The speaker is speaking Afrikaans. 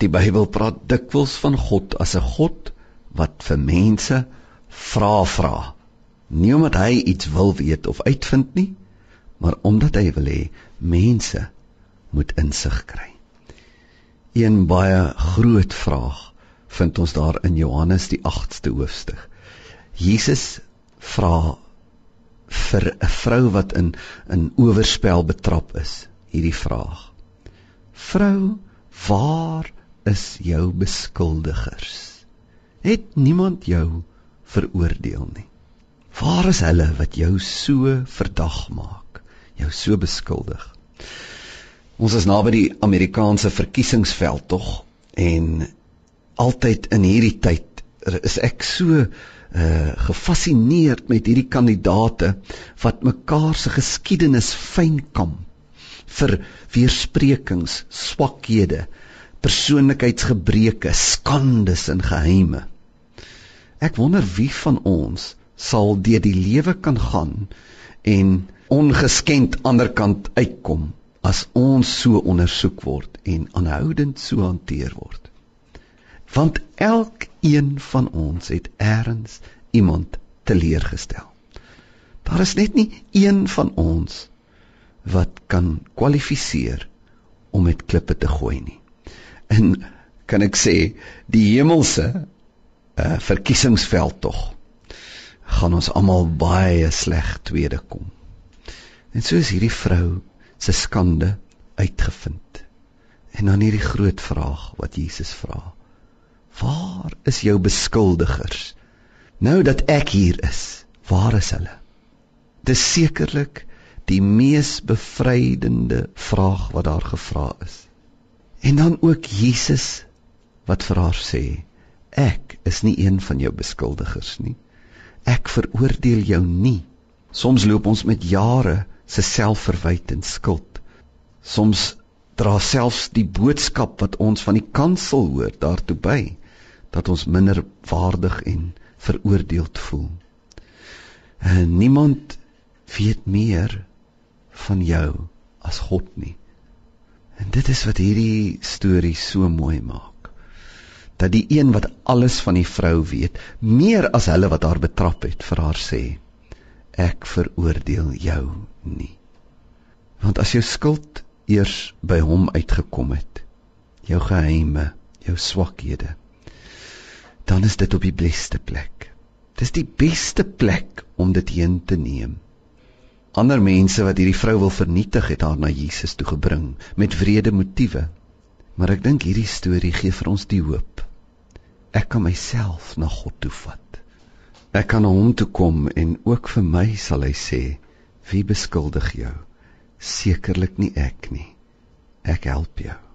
Die Bybel praat dikwels van God as 'n God wat vir mense vra vra. Nie omdat hy iets wil weet of uitvind nie, maar omdat hy wil hê mense moet insig kry. Een baie groot vraag vind ons daar in Johannes die 8ste hoofstuk. Jesus vra vir 'n vrou wat in in oorspel betrap is, hierdie vraag. Vrou, waar is jou beskuldigers? Het niemand jou veroordeel nie? Waar is hulle wat jou so verdag maak, jou so beskuldig? Ons is naby die Amerikaanse verkiesingsveld tog en altyd in hierdie tyd is ek so uh gefassineerd met hierdie kandidate wat mekaar se geskiedenis fynkam vir weersprekings, swakhede, persoonlikheidsgebreke, skandes en geheime. Ek wonder wie van ons sal deur die lewe kan gaan en ongeskend anderkant uitkom as ons so ondersoek word en aanhoudend so hanteer word want elkeen van ons het eers iemand teleurgestel. Daar is net nie een van ons wat kan kwalifiseer om met klippe te gooi nie. En kan ek sê die hemelse uh, verkiesingsveld tog gaan ons almal baie sleg tweede kom. En so is hierdie vrou se skande uitgevind. En dan hierdie groot vraag wat Jesus vra. Waar is jou beskuldigers? Nou dat ek hier is, waar is hulle? Dis sekerlik die mees bevrydende vraag wat daar gevra is. En dan ook Jesus wat vir haar sê, ek is nie een van jou beskuldigers nie. Ek veroordeel jou nie. Soms loop ons met jare se selfverwyte en skuld. Soms dra selfs die boodskap wat ons van die kansel hoor daartoe by dat ons minder waardig en veroordeeld voel. En niemand weet meer van jou as God nie. En dit is wat hierdie storie so mooi maak. Dat die een wat alles van die vrou weet, meer as hulle wat haar betrap het, vir haar sê: Ek veroordeel jou nie. Want as jou skuld eers by hom uitgekom het, jou geheime, jou swakhede, dan is dit op die beste plek. Dis die beste plek om dit heen te neem. Ander mense wat hierdie vrou wil vernietig het haar na Jesus toe gebring met wrede motiewe. Maar ek dink hierdie storie gee vir ons die hoop. Ek kan myself na God toe vat. Ek kan na hom toe kom en ook vir my sal hy sê: "Wie beskuldig jou? Sekerlik nie ek nie. Ek help jou."